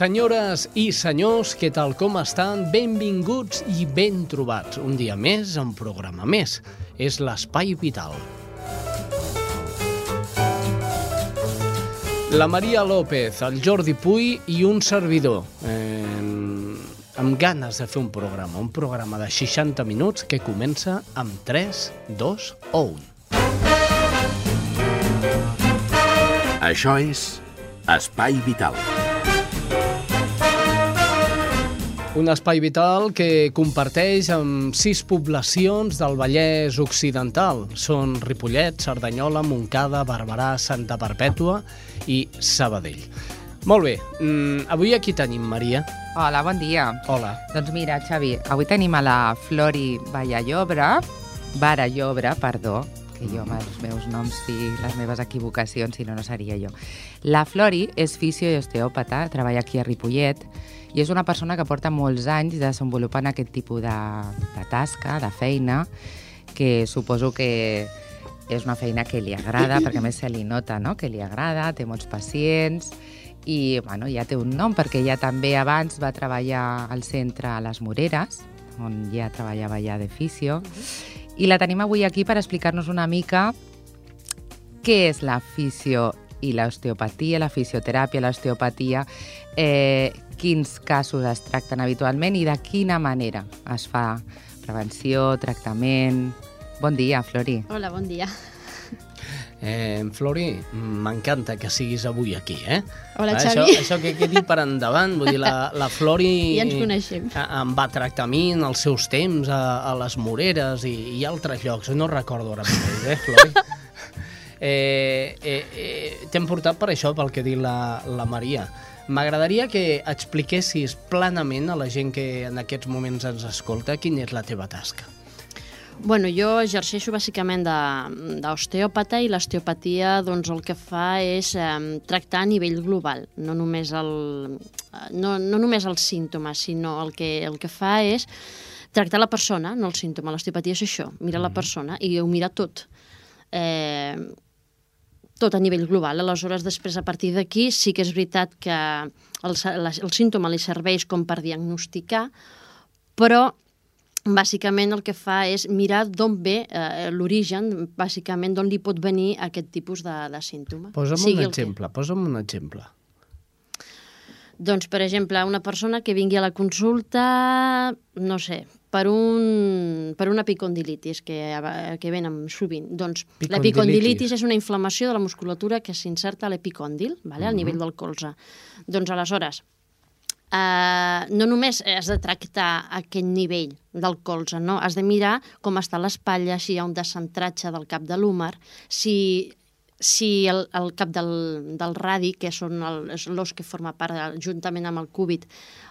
Senyores i senyors, què tal com estan? Benvinguts i ben trobats. Un dia més, un programa més. És l'Espai Vital. La Maria López, el Jordi Puy i un servidor. Eh, amb ganes de fer un programa, un programa de 60 minuts que comença amb 3, 2 o 1. Això és Espai Vital. Un espai vital que comparteix amb sis poblacions del Vallès Occidental. Són Ripollet, Cerdanyola, Montcada, Barberà, Santa Perpètua i Sabadell. Molt bé, mm, avui aquí tenim Maria. Hola, bon dia. Hola. Doncs mira, Xavi, avui tenim a la Flori Vallallobre, Varallobre, perdó, que jo amb els meus noms i les meves equivocacions, si no, no seria jo. La Flori és fisio i osteòpata, treballa aquí a Ripollet, i és una persona que porta molts anys desenvolupant aquest tipus de, de tasca, de feina, que suposo que és una feina que li agrada, perquè a més se li nota no? que li agrada, té molts pacients, i bueno, ja té un nom perquè ja també abans va treballar al centre a les Moreres, on ja treballava ja de fisio, i la tenim avui aquí per explicar-nos una mica què és la fisio i l'osteopatia, la fisioteràpia, l'osteopatia, eh, quins casos es tracten habitualment i de quina manera es fa prevenció, tractament... Bon dia, Flori. Hola, bon dia. Eh, Flori, m'encanta que siguis avui aquí, eh? Hola, això, Xavi. Això que quedi per endavant, vull dir, la, la Flori... Ja ens coneixem. Em va tractar a mi en els seus temps a, a les Moreres i, i altres llocs, no recordo ara mateix, eh, Flori? Eh, eh, eh, T'hem portat per això, pel que ha dit la, la Maria. M'agradaria que expliquessis plenament a la gent que en aquests moments ens escolta quina és la teva tasca. Bueno, jo exerceixo bàsicament d'osteòpata i l'osteopatia doncs, el que fa és eh, tractar a nivell global, no només el, no, no només els símptomes, sinó el que, el que fa és tractar la persona, no el símptoma. L'osteopatia és això, mira la persona i ho mira tot. Eh, tot a nivell global. Aleshores, després, a partir d'aquí, sí que és veritat que el, la, el símptoma li serveix com per diagnosticar, però bàsicament el que fa és mirar d'on ve eh, l'origen, bàsicament d'on li pot venir aquest tipus de, de símptoma. Posa'm Sigui un el que- exemple, posa'm un exemple. Doncs, per exemple, una persona que vingui a la consulta, no sé, per, un, per una epicondilitis, que, que venen sovint. Doncs Epicondilitis. l'epicondilitis és una inflamació de la musculatura que s'inserta a l'epicòndil, vale? al nivell del colze. Doncs, aleshores, eh, no només has de tractar aquest nivell del colze, no? has de mirar com està l'espatlla, si hi ha un descentratge del cap de l'húmer, si si el, el cap del, del radi, que són el- és l'os que forma part, de, juntament amb el cúbit,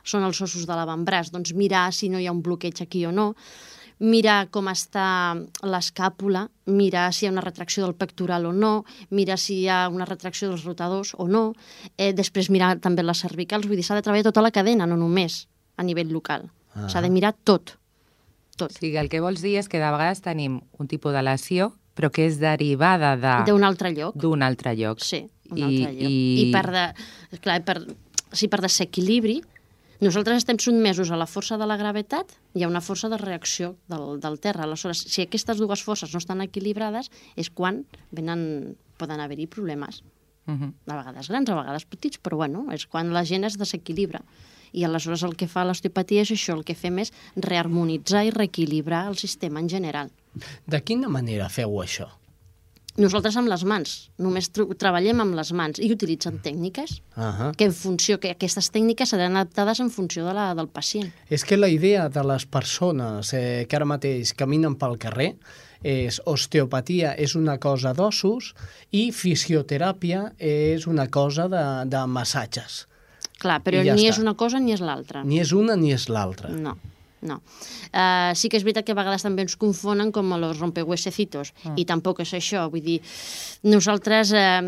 són els ossos de l'avantbraç, doncs mirar si no hi ha un bloqueig aquí o no, mirar com està l'escàpula, mirar si hi ha una retracció del pectoral o no, mirar si hi ha una retracció dels rotadors o no, eh, després mirar també les cervicals, vull dir, s'ha de treballar tota la cadena, no només a nivell local. Ah. S'ha de mirar tot, tot. O sigui, el que vols dir és que de vegades tenim un tipus de lesió, però que és derivada de D'un altre lloc. d'un altre lloc. Sí, un I- altre lloc. i- I, per, de, clar, per, si per desequilibri, nosaltres estem sotmesos a la força de la gravetat i a una força de reacció del, del terra. Aleshores, si aquestes dues forces no estan equilibrades, és quan venen, poden haver-hi problemes. Uh -huh. A vegades grans, a vegades petits, però bueno, és quan la gent es desequilibra. I aleshores el que fa l'osteopatia és això, el que fem és reharmonitzar i reequilibrar el sistema en general. De quina manera feu això? Nosaltres amb les mans, només treballem amb les mans i utilitzen tècniques uh -huh. que en funció que aquestes tècniques seran adaptades en funció de la, del pacient. És que la idea de les persones eh, que ara mateix caminen pel carrer és osteopatia és una cosa d'ossos i fisioteràpia és una cosa de, de massatges. Clar, però ja ni està. és una cosa ni és l'altra. Ni és una ni és l'altra. No. No. Uh, sí que és veritat que a vegades també ens confonen com a los rompehuesecitos, Ah. i tampoc és això. Vull dir, nosaltres, eh,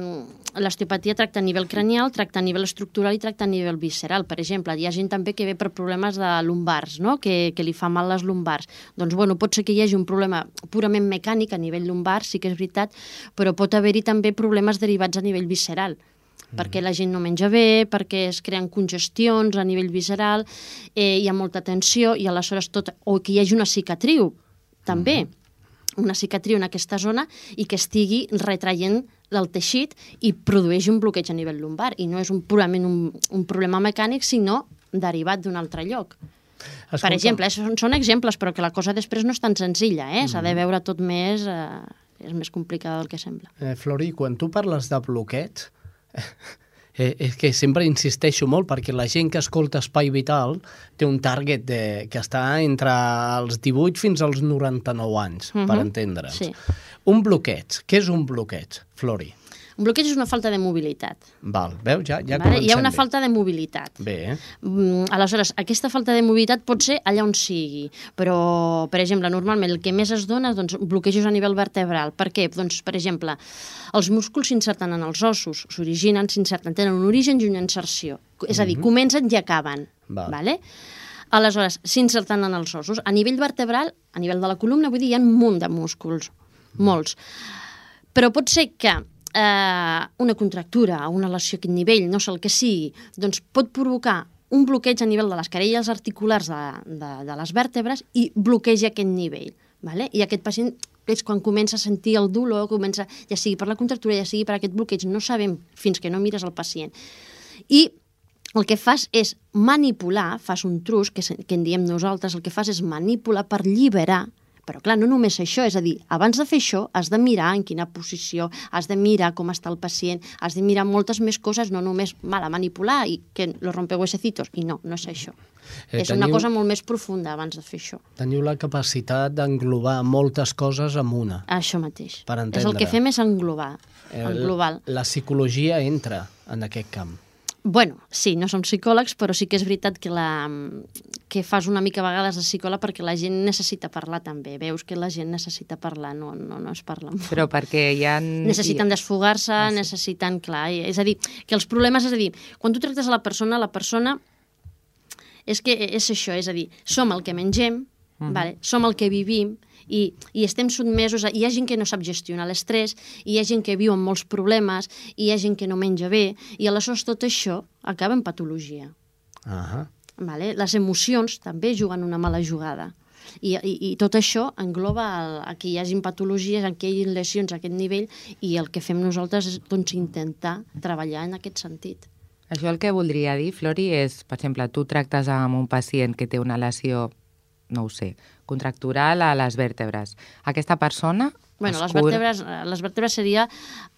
l'osteopatia tracta a nivell cranial, tracta a nivell estructural i tracta a nivell visceral. Per exemple, hi ha gent també que ve per problemes de lumbars, no? que, que li fa mal les lumbars. Doncs, bueno, pot ser que hi hagi un problema purament mecànic a nivell lumbar, sí que és veritat, però pot haver-hi també problemes derivats a nivell visceral perquè la gent no menja bé, perquè es creen congestions a nivell visceral, eh, hi ha molta tensió i aleshores tot... O que hi hagi una cicatriu, també, una cicatriu en aquesta zona i que estigui retraient el teixit i produeix un bloqueig a nivell lumbar. I no és un, purament un, un problema mecànic, sinó derivat d'un altre lloc. Escolta, Per exemple, són, són exemples, però que la cosa després no és tan senzilla, eh? S'ha de veure tot més... Eh, és més complicada del que sembla. Eh, Flori, quan tu parles de bloqueig, eh, és que sempre insisteixo molt perquè la gent que escolta Espai Vital té un target de, que està entre els 18 fins als 99 anys, Mhm. per entendre'ns. Sí. Un bloqueig. Què és un bloqueig, Flori? Un bloqueig és una falta de mobilitat. Val, veus? Ja, ja vale? Hi ha una bé. falta de mobilitat. Bé, eh? Mm, aleshores, aquesta falta de mobilitat pot ser allà on sigui, però, per exemple, normalment el que més es dona doncs, bloquejos a nivell vertebral. Per què? Doncs, per exemple, els músculs s'inserten en els ossos, s'originen, s'inserten, tenen un origen i una inserció. És a dir, comencen i acaben. Val. Vale? Aleshores, s'inserten en els ossos. A nivell vertebral, a nivell de la columna, vull dir, hi ha un munt de músculs, molts. Però pot ser que eh, una contractura, una lesió a aquest nivell, no sé el que sigui, doncs pot provocar un bloqueig a nivell de les carelles articulars de, de, de les vèrtebres i bloqueja aquest nivell. Vale? I aquest pacient és quan comença a sentir el dolor, comença, ja sigui per la contractura, ja sigui per aquest bloqueig, no sabem fins que no mires el pacient. I el que fas és manipular, fas un trus, que, que en diem nosaltres, el que fas és manipular per alliberar però clar, no només això, és a dir, abans de fer això has de mirar en quina posició, has de mirar com està el pacient, has de mirar moltes més coses, no només mala manipular i que lo rompehuesecitos, i no, no és això. Eh, és una teniu- cosa molt més profunda abans de fer això. Teniu la capacitat d'englobar moltes coses amb una. Això mateix. Per és el entendre. que fem és englobar, El- englobar. La psicologia entra en aquest camp. Bueno, sí, no som psicòlegs, però sí que és veritat que, la, que fas una mica a vegades de psicòleg perquè la gent necessita parlar també. Veus que la gent necessita parlar, no, no, no es parla molt. Però perquè hi ha... Necessiten desfogar-se, Ah, sí. necessiten, clar, és a dir, que els problemes, és a dir, quan tu tractes a la persona, la persona és que és això, és a dir, som el que mengem, vale? som el que vivim, i, i estem sotmesos a... Hi ha gent que no sap gestionar l'estrès, hi ha gent que viu amb molts problemes, hi ha gent que no menja bé, i aleshores tot això acaba en patologia. Ahà. Vale? Les emocions també juguen una mala jugada. I, i, i tot això engloba el, a que hi hagin patologies, a que hi hagin lesions a aquest nivell i el que fem nosaltres és doncs, intentar treballar en aquest sentit. Això el que voldria dir, Flori, és, per exemple, tu tractes amb un pacient que té una lesió, no ho sé, contractural a les vèrtebres. Aquesta persona Bueno, es les vèrtebres, les vèrtebres seria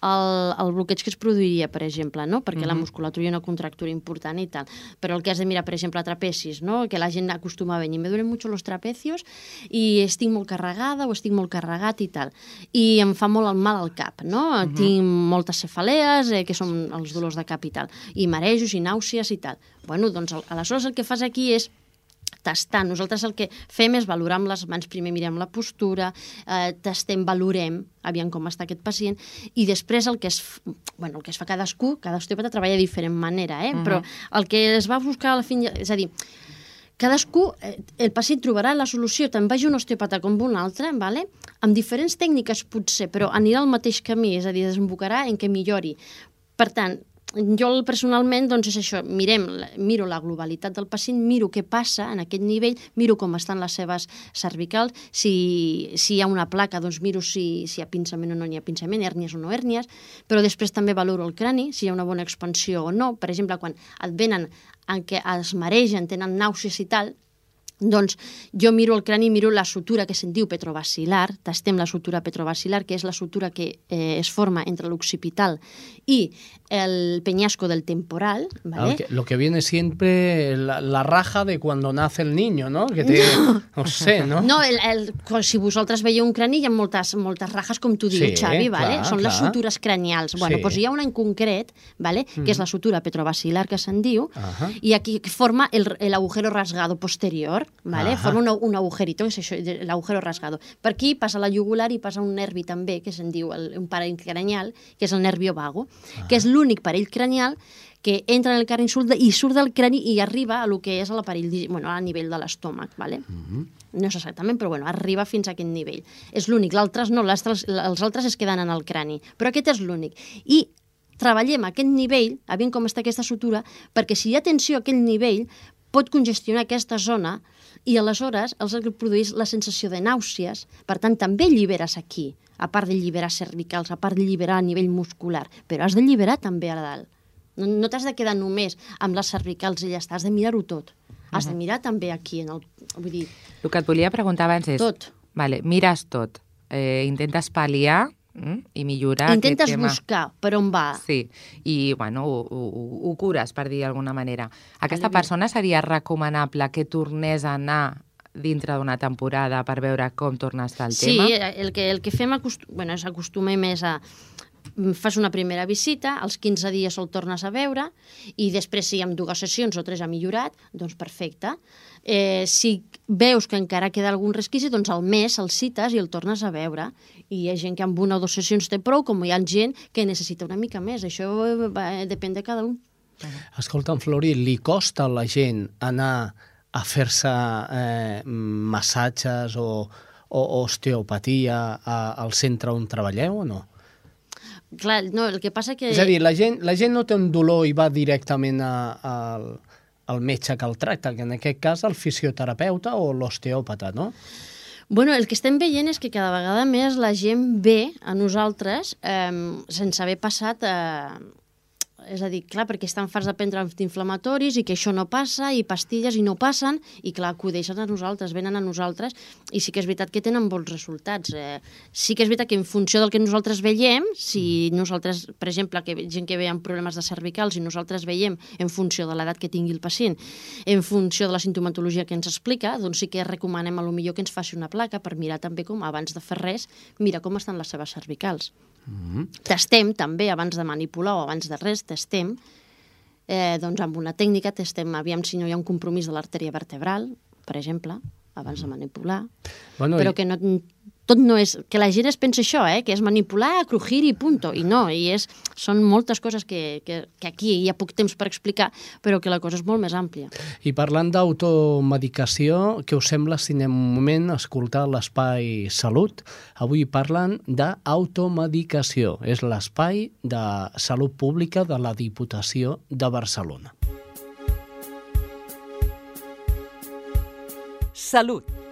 el, el bloqueig que es produiria, per exemple, no? perquè la musculatura hi ha una contractura important i tal. Però el que has de mirar, per exemple, trapecis, no? que la gent acostuma a venir, me duelen mucho los trapecios i estic molt carregada o estic molt carregat i tal. I em fa molt el mal al cap, no? Tinc moltes cefalees, eh, que són els dolors de cap i tal, i marejos i nàusees i tal. Bueno, doncs al- aleshores el que fas aquí és tastar. Nosaltres el que fem és valorar amb les mans, primer mirem la postura, eh, tastem, valorem, aviam com està aquest pacient, i després el que es, bueno, el que es fa cadascú, cada osteòpata treballa de diferent manera, eh? però el que es va buscar a la fin... És a dir, cadascú, eh, el pacient trobarà la solució, te'n vagi un osteòpata com un altre, vale? amb diferents tècniques potser, però anirà al mateix camí, és a dir, desembocarà en què millori. Per tant, jo personalment, doncs és això, mirem, miro la globalitat del pacient, miro què passa en aquest nivell, miro com estan les seves cervicals, si, si hi ha una placa, doncs miro si, si hi ha pinçament o no hi ha pinçament, hèrnies o no hèrnies, però després també valoro el crani, si hi ha una bona expansió o no. Per exemple, quan et venen en què es maregen, tenen nàusees i tal, doncs jo miro el crani, miro la sutura que se'n diu petrovacilar, tastem la sutura petrovacilar, que és la sutura que eh, es forma entre l'occipital i el peñasco del temporal. ¿vale? que, lo que viene siempre la, la, raja de cuando nace el niño, ¿no? Que té, no. no sé, ¿no? No, el, el, si vosaltres veieu un crani hi ha moltes, moltes rajes, com tu dius, Sí, Xavi, ¿vale? clar, són les clar. sutures cranials. Bueno, Sí. doncs hi ha una en concret, ¿vale? que és la sutura petrovacilar que se'n diu, Ahà. i aquí forma el, el agujero rasgado posterior, ¿vale? Ahà. forma un, un agujerito, és això, el agujero rasgado. Per aquí passa la jugular i passa un nervi també, que se'n diu el, un parell cranial, que és el nervio vago, que és l'únic parell cranial que entra en el crani i surt del crani i arriba a lo que és a l'aparell, bueno, a nivell de l'estómac, ¿vale? No és exactament, però bueno, arriba fins a aquest nivell. És l'únic, l'altres no, altres- els altres es queden en el crani, però aquest és l'únic. I treballem a aquest nivell, aviam com està aquesta sutura, perquè si hi ha tensió a aquell nivell, pot congestionar aquesta zona i aleshores els produeix la sensació de nàusees, per tant també alliberes aquí, a part de lliberar cervicals, a part de lliberar a nivell muscular, però has de lliberar també a dalt. No, no t'has de quedar només amb les cervicals i ja està, has de mirar-ho tot. Has de mirar també aquí, en el, vull dir, El que et volia preguntar abans és... Tot. Vale, mires tot. Eh, intentes pal·liar mm, i millorar intentes aquest tema. buscar per on va. Sí, i bueno, ho, ho, ho cures, per dir d'alguna manera. Aquesta Alivia. persona seria recomanable que tornés a anar dintre d'una temporada per veure com torna a estar el Sí, tema? el que, el que fem acost... bueno, és acostumem és a fas una primera visita, als 15 dies el tornes a veure i després si amb dues sessions o tres ha millorat, doncs perfecte. Eh, si veus que encara queda algun resquici, doncs al mes el cites i el tornes a veure. I hi ha gent que amb una o dues sessions té prou, com hi ha gent que necessita una mica més. Això eh, va, depèn de cada un. Escolta'm, Flori, li costa a la gent anar a fer-se eh, massatges o, o osteopatia al centre on treballeu o no? Clar, no, el que passa que... És a dir, la gent, la gent no té un dolor i va directament a, a, al, al metge que el tracta, que en aquest cas el fisioterapeuta o l'osteòpata, no? Bueno, el que estem veient és que cada vegada més la gent ve a nosaltres eh, sense haver passat... Eh, és a dir, clar, perquè estan farts de prendre antiinflamatoris i que això no passa, i pastilles i no passen, i clar, acudeixen a nosaltres, venen a nosaltres, i sí que és veritat que tenen bons resultats. Eh, sí que és veritat que en funció del que nosaltres veiem, si nosaltres, per exemple, que gent que ve amb problemes de cervicals i nosaltres veiem en funció de l'edat que tingui el pacient, en funció de la sintomatologia que ens explica, doncs sí que recomanem a lo millor que ens faci una placa per mirar també com, abans de fer res, mira com estan les seves cervicals. Testem també, abans de manipular o abans de res, testem, eh, doncs amb una tècnica testem, aviam si no hi ha un compromís de l'artèria vertebral, per exemple, abans de manipular, Bueno, però i- que no, tot no és... Que la gent es pensa això, eh? que és manipular, crujir i punto. I no, i és, són moltes coses que, que, que aquí hi ha poc temps per explicar, però que la cosa és molt més àmplia. I parlant d'automedicació, què us sembla si anem un moment a escoltar l'espai Salut? Avui parlen d'automedicació. És l'espai de salut pública de la Diputació de Barcelona. Salut.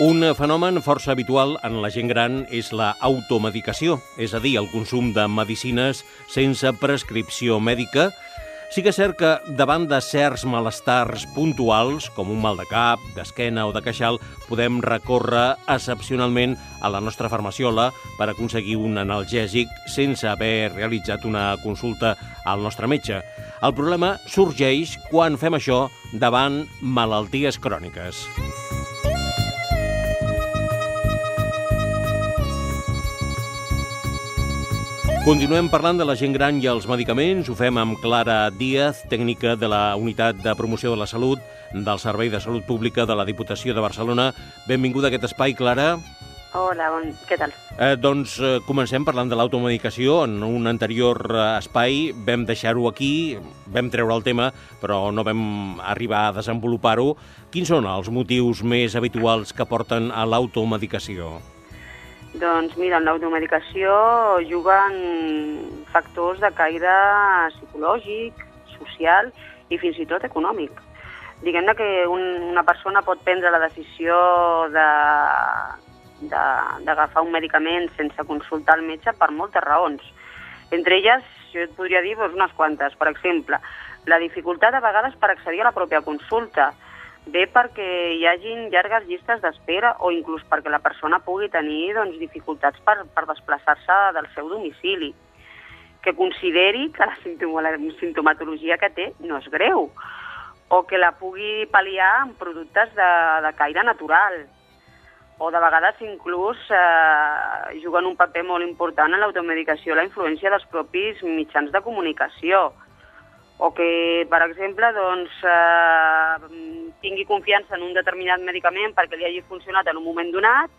Un fenomen força habitual en la gent gran és la automedicació, és a dir, el consum de medicines sense prescripció mèdica. Sí que és cert que davant de certs malestars puntuals, com un mal de cap, d'esquena o de queixal, podem recórrer excepcionalment a la nostra farmaciola per aconseguir un analgèsic sense haver realitzat una consulta al nostre metge. El problema sorgeix quan fem això davant malalties cròniques. Continuem parlant de la gent gran i els medicaments. Ho fem amb Clara Díaz, tècnica de la Unitat de Promoció de la Salut del Servei de Salut Pública de la Diputació de Barcelona. Benvinguda a aquest espai, Clara. Hola, bon... què tal? Eh, doncs eh, comencem parlant de l'automedicació. En un anterior eh, espai vam deixar-ho aquí, vam treure el tema, però no vam arribar a desenvolupar-ho. Quins són els motius més habituals que porten a l'automedicació? Doncs mira, en l'automedicació juguen factors de caire psicològic, social i fins i tot econòmic. Diguem-ne que un, una persona pot prendre la decisió de de- d'agafar un medicament sense consultar el metge per moltes raons. Entre elles, jo et podria dir doncs, unes quantes. Per exemple, la dificultat a vegades per accedir a la pròpia consulta, bé perquè hi hagin llargues llistes d'espera o inclús perquè la persona pugui tenir doncs, dificultats per, per desplaçar-se del seu domicili, que consideri que la sintomatologia que té no és greu, o que la pugui pal·liar amb productes de, de caire natural, o de vegades inclús eh, juguen un paper molt important en l'automedicació la influència dels propis mitjans de comunicació o que, per exemple, doncs, eh, tingui confiança en un determinat medicament perquè li hagi funcionat en un moment donat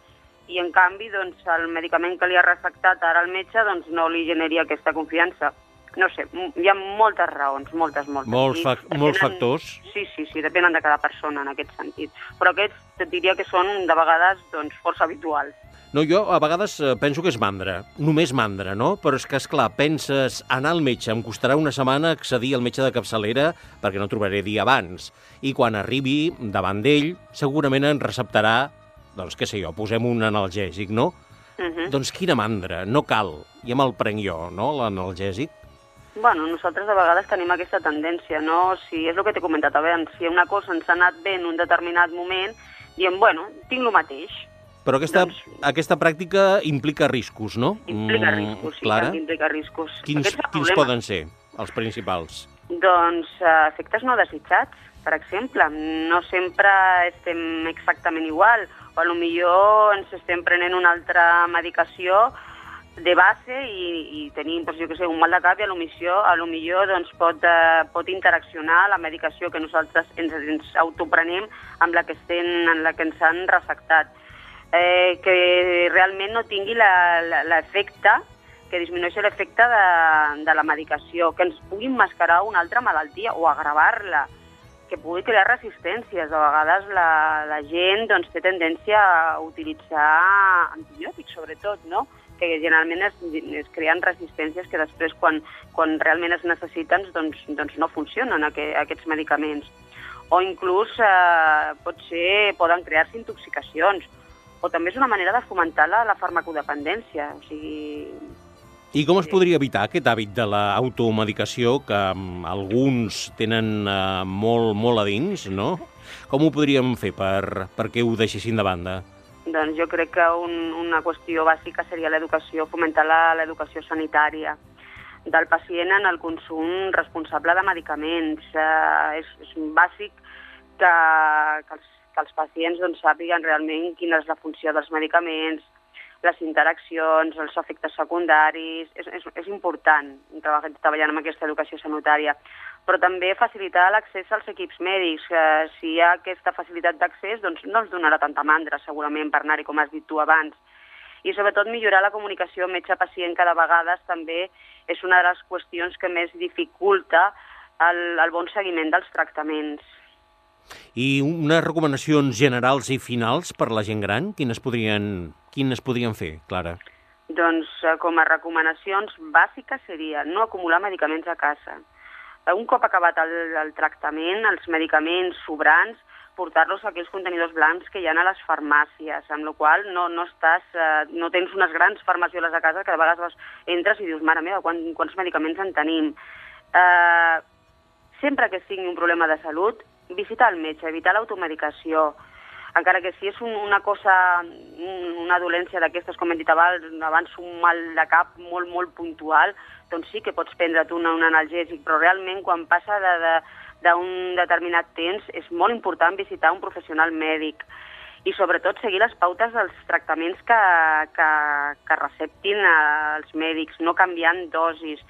i, en canvi, doncs, el medicament que li ha receptat ara el metge doncs, no li generi aquesta confiança. No sé, hi ha moltes raons, moltes, moltes. Molts I fac- molts factors. Sí, sí, sí, depenen de cada persona en aquest sentit. Però aquests et diria que són, de vegades, doncs, força habituals. No, jo a vegades eh, penso que és mandra, només mandra, no? Però és que, és clar, penses anar al metge, em costarà una setmana accedir al metge de capçalera perquè no trobaré dia abans. I quan arribi davant d'ell, segurament em receptarà, doncs què sé jo, posem un analgèsic, no? Uh -huh. Doncs quina mandra, no cal. Ja me'l prenc jo, no?, l'analgèsic. Bueno, nosaltres a vegades tenim aquesta tendència, no? Si és el que t'he comentat abans, si una cosa ens ha anat bé en un determinat moment, diem, bueno, tinc el mateix. Però aquesta, Doncs- aquesta pràctica implica riscos, no? Implica Mm, riscos, sí, Clara, que implica riscos. quins, quins problema. poden ser els principals? Doncs eh, efectes no desitjats, per exemple. No sempre estem exactament igual, o a lo millor ens estem prenent una altra medicació de base i, i tenim, doncs, jo què sé, un mal de cap i a lo millor, a lo millor doncs, pot, eh, pot interaccionar la medicació que nosaltres ens, ens autoprenem amb la que, estem, en la que ens han receptat. Eh, que realment no tingui l'efecte que disminueixi l'efecte de, de la medicació, que ens pugui mascarar una altra malaltia o agravar-la, que pugui crear resistències. De vegades la, la gent doncs, té tendència a utilitzar antibiòtics, sobretot, no? que generalment es, es creen resistències que després, quan, quan realment es necessiten, doncs, doncs no funcionen aqu aquests medicaments. O inclús eh, pot ser, poden crear-se intoxicacions, o també és una manera de fomentar la, la farmacodependència. O sigui, I com es podria evitar aquest hàbit de l'automedicació que mm, alguns tenen eh, molt, molt a dins, no? Com ho podríem fer per, perquè ho deixessin de banda? Doncs jo crec que un, una qüestió bàsica seria l'educació, fomentar la- l'educació sanitària del pacient en el consum responsable de medicaments. Eh, és, és bàsic que, que, els, que els pacients doncs, sàpiguen realment quina és la funció dels medicaments, les interaccions, els efectes secundaris... És, és, és important treballar, treballar amb aquesta educació sanitària. Però també facilitar l'accés als equips mèdics. Eh, si hi ha aquesta facilitat d'accés, doncs no ens donarà tanta mandra, segurament, per anar-hi, com has dit tu abans. I sobretot millorar la comunicació metge-pacient, que de vegades també és una de les qüestions que més dificulta el, el bon seguiment dels tractaments. I unes recomanacions generals i finals per la gent gran, quines podrien, quines podrien fer, Clara? Doncs eh, com a recomanacions bàsiques seria no acumular medicaments a casa. Eh, Un cop acabat el, el tractament, els medicaments sobrants, portar-los a aquells contenidors blancs que hi ha a les farmàcies, amb la qual no, no, estàs, eh, no tens unes grans farmacioles a casa que de vegades entres i dius, mare meva, quan, quants medicaments en tenim. Eh, sempre que sigui un problema de salut, visitar el metge, evitar l'automedicació, encara que si és un, una cosa, un- una dolència d'aquestes, com hem dit abans, abans un mal de cap molt, molt puntual, doncs sí que pots prendre't un, un analgèsic, però realment quan passa de, de, d'un determinat temps és molt important visitar un professional mèdic i sobretot seguir les pautes dels tractaments que, que, que receptin eh, els mèdics, no canviant dosis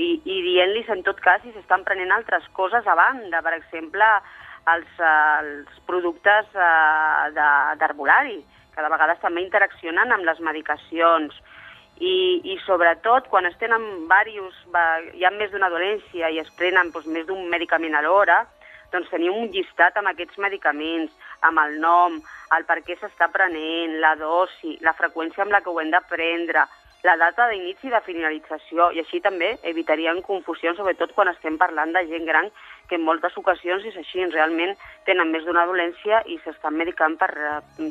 i, i dient-los en tot cas si s'estan prenent altres coses a banda, per exemple, els, eh, els productes eh, d'herbolari, que de vegades també interaccionen amb les medicacions. I, i sobretot quan es tenen diversos, hi ha més d'una dolència i es prenen doncs, més d'un medicament a l'hora, doncs tenim un llistat amb aquests medicaments, amb el nom, el per què s'està prenent, la dosi, la freqüència amb la que ho hem de prendre, la data d'inici i de finalització, i així també evitaríem confusions, sobretot quan estem parlant de gent gran, que en moltes ocasions és així, realment tenen més d'una dolència i s'estan medicant per...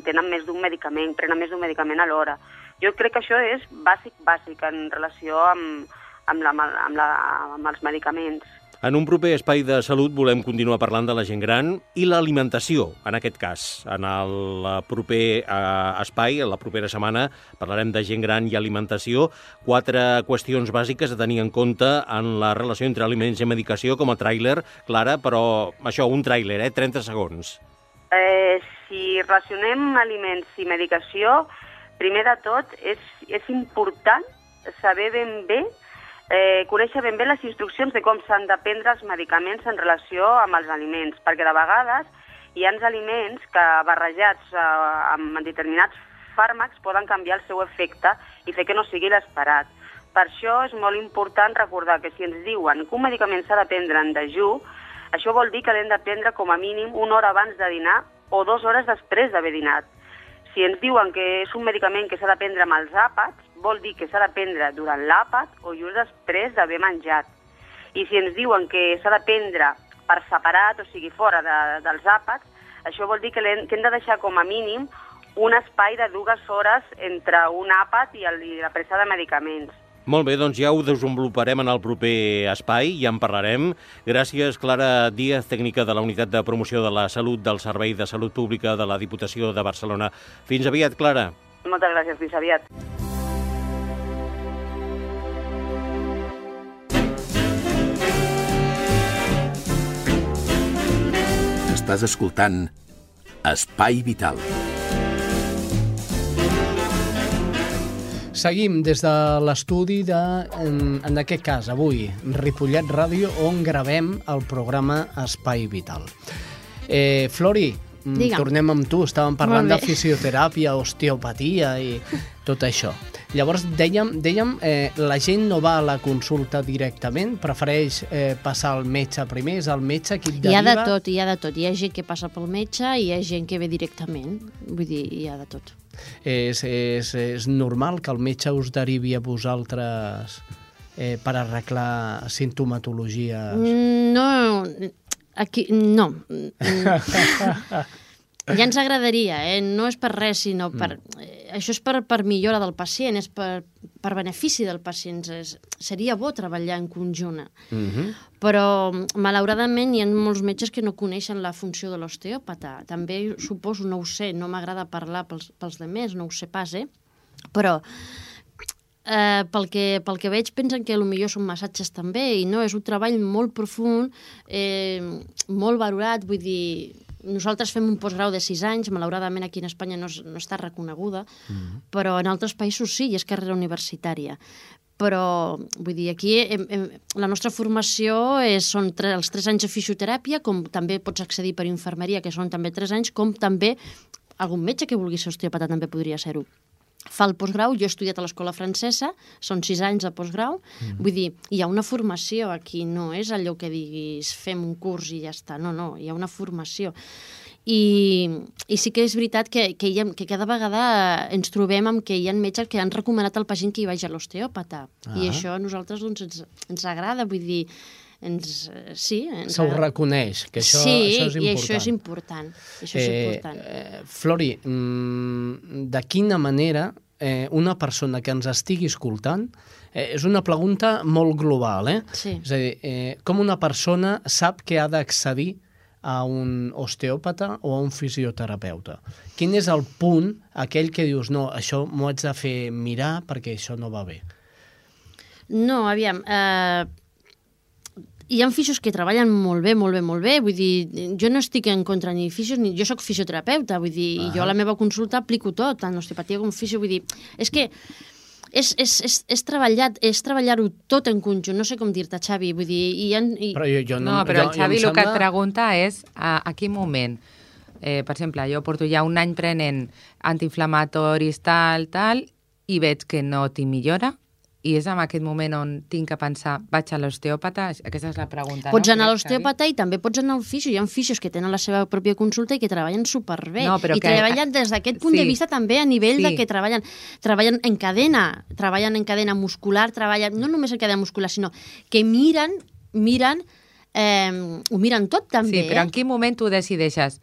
tenen més d'un medicament, prenen més d'un medicament a l'hora. Jo crec que això és bàsic, bàsic en relació amb, amb, la, amb, la, amb els medicaments. En un proper espai de salut volem continuar parlant de la gent gran i l'alimentació, en aquest cas. En el proper eh, espai, la propera setmana, parlarem de gent gran i alimentació. Quatre qüestions bàsiques a tenir en compte en la relació entre aliments i medicació, com a tràiler, Clara, però això, un tràiler, eh? 30 segons. Eh, si relacionem aliments i medicació, primer de tot és, és important saber ben bé eh, conèixer ben bé les instruccions de com s'han de prendre els medicaments en relació amb els aliments, perquè de vegades hi ha aliments que barrejats eh, amb determinats fàrmacs poden canviar el seu efecte i fer que no sigui l'esperat. Per això és molt important recordar que si ens diuen que un medicament s'ha de prendre en dejú, això vol dir que l'hem de prendre com a mínim una hora abans de dinar o dues hores després d'haver dinat. Si ens diuen que és un medicament que s'ha de prendre amb els àpats, vol dir que s'ha de prendre durant l'àpat o just després d'haver menjat. I si ens diuen que s'ha de prendre per separat, o sigui, fora de, dels àpats, això vol dir que, hem, que hem de deixar com a mínim un espai de dues hores entre un àpat i, el, i la presa de medicaments. Molt bé, doncs ja ho desenvoluparem en el proper espai, ja en parlarem. Gràcies, Clara Díaz, tècnica de la Unitat de Promoció de la Salut del Servei de Salut Pública de la Diputació de Barcelona. Fins aviat, Clara. Moltes gràcies, fins aviat. Estàs escoltant Espai Vital. Seguim des de l'estudi de, en, en aquest cas, avui, Ripollet Ràdio, on gravem el programa Espai Vital. Eh, Flori, Digue'm. tornem amb tu. Estàvem parlant de fisioteràpia, osteopatia i tot això. Llavors, dèiem, dèiem eh, la gent no va a la consulta directament, prefereix eh, passar al metge primer, és el metge qui et Hi ha de deriva... tot, hi ha de tot. Hi ha gent que passa pel metge i hi ha gent que ve directament. Vull dir, hi ha de tot. És, és, és normal que el metge us derivi a vosaltres eh, per arreglar sintomatologies? Mm, No, aquí, no. Ja ens agradaria, eh? no és per res, sinó per... eh, Això és per, per millora del pacient, és per, per benefici del pacient. És, seria bo treballar en conjunt. Mm -hmm. Però, malauradament, hi ha molts metges que no coneixen la funció de l'osteòpata. També, suposo, no ho sé, no m'agrada parlar pels, pels demés, no ho sé pas, eh? Però eh, pel, que, pel que veig pensen que millor són massatges també i no, és un treball molt profund, eh, molt valorat, vull dir, nosaltres fem un postgrau de 6 anys, malauradament aquí en Espanya no, no està reconeguda, mm. però en altres països sí, i és carrera universitària. Però, vull dir, aquí hem, hem, la nostra formació és, són tre, els 3 anys de fisioteràpia, com també pots accedir per infermeria, que són també 3 anys, com també algun metge que vulgui ser osteòpata també podria ser-ho fa el postgrau, jo he estudiat a l'escola francesa, són sis anys de postgrau, mm. vull dir, hi ha una formació aquí, no és allò que diguis fem un curs i ja està, no, no, hi ha una formació. I, i sí que és veritat que, que, ha, que cada vegada ens trobem amb que hi ha metges que han recomanat al pacient que hi vagi a l'osteòpata. Ah. I això a nosaltres doncs, ens, ens agrada, vull dir, ens, eh, sí. Ens Se ho reconeix, que això, sí, això és important. i això és important. Això és important. Eh, Flori, mm, de quina manera eh, una persona que ens estigui escoltant, eh, és una pregunta molt global, eh? Sí. És a dir, eh, com una persona sap que ha d'accedir a un osteòpata o a un fisioterapeuta? Quin és el punt, aquell que dius, no, això m'ho haig de fer mirar perquè això no va bé? No, aviam, eh, hi ha fisios que treballen molt bé, molt bé, molt bé. Vull dir, jo no estic en contra ni fisios, ni jo sóc fisioterapeuta, vull dir, uh -huh. jo a la meva consulta aplico tot, tant osteopatia com fisio, vull dir, és que és, és, és, és treballar és treballar-ho tot en conjunt, no sé com dir-te, Xavi, vull dir, i, ha, i... Però jo, jo no, No, però jo, el Xavi jo em el que et sembla... pregunta és a, a quin moment Eh, per exemple, jo porto ja un any prenent antiinflamatoris, tal, tal, i veig que no tinc millora, i és en aquest moment on tinc que pensar, vaig a l'osteòpata? Aquesta és la pregunta, Pots no? anar a l'osteòpata i també pots anar al fisio. Hi ha fisios que tenen la seva pròpia consulta i que treballen superbé. No, però I que- treballen des d'aquest punt sí. de vista també a nivell Sí. de que treballen, treballen en cadena, treballen en cadena muscular, treballen no només en cadena muscular, sinó que miren, miren, eh, ho miren tot també. Sí, però eh? en quin moment tu decideixes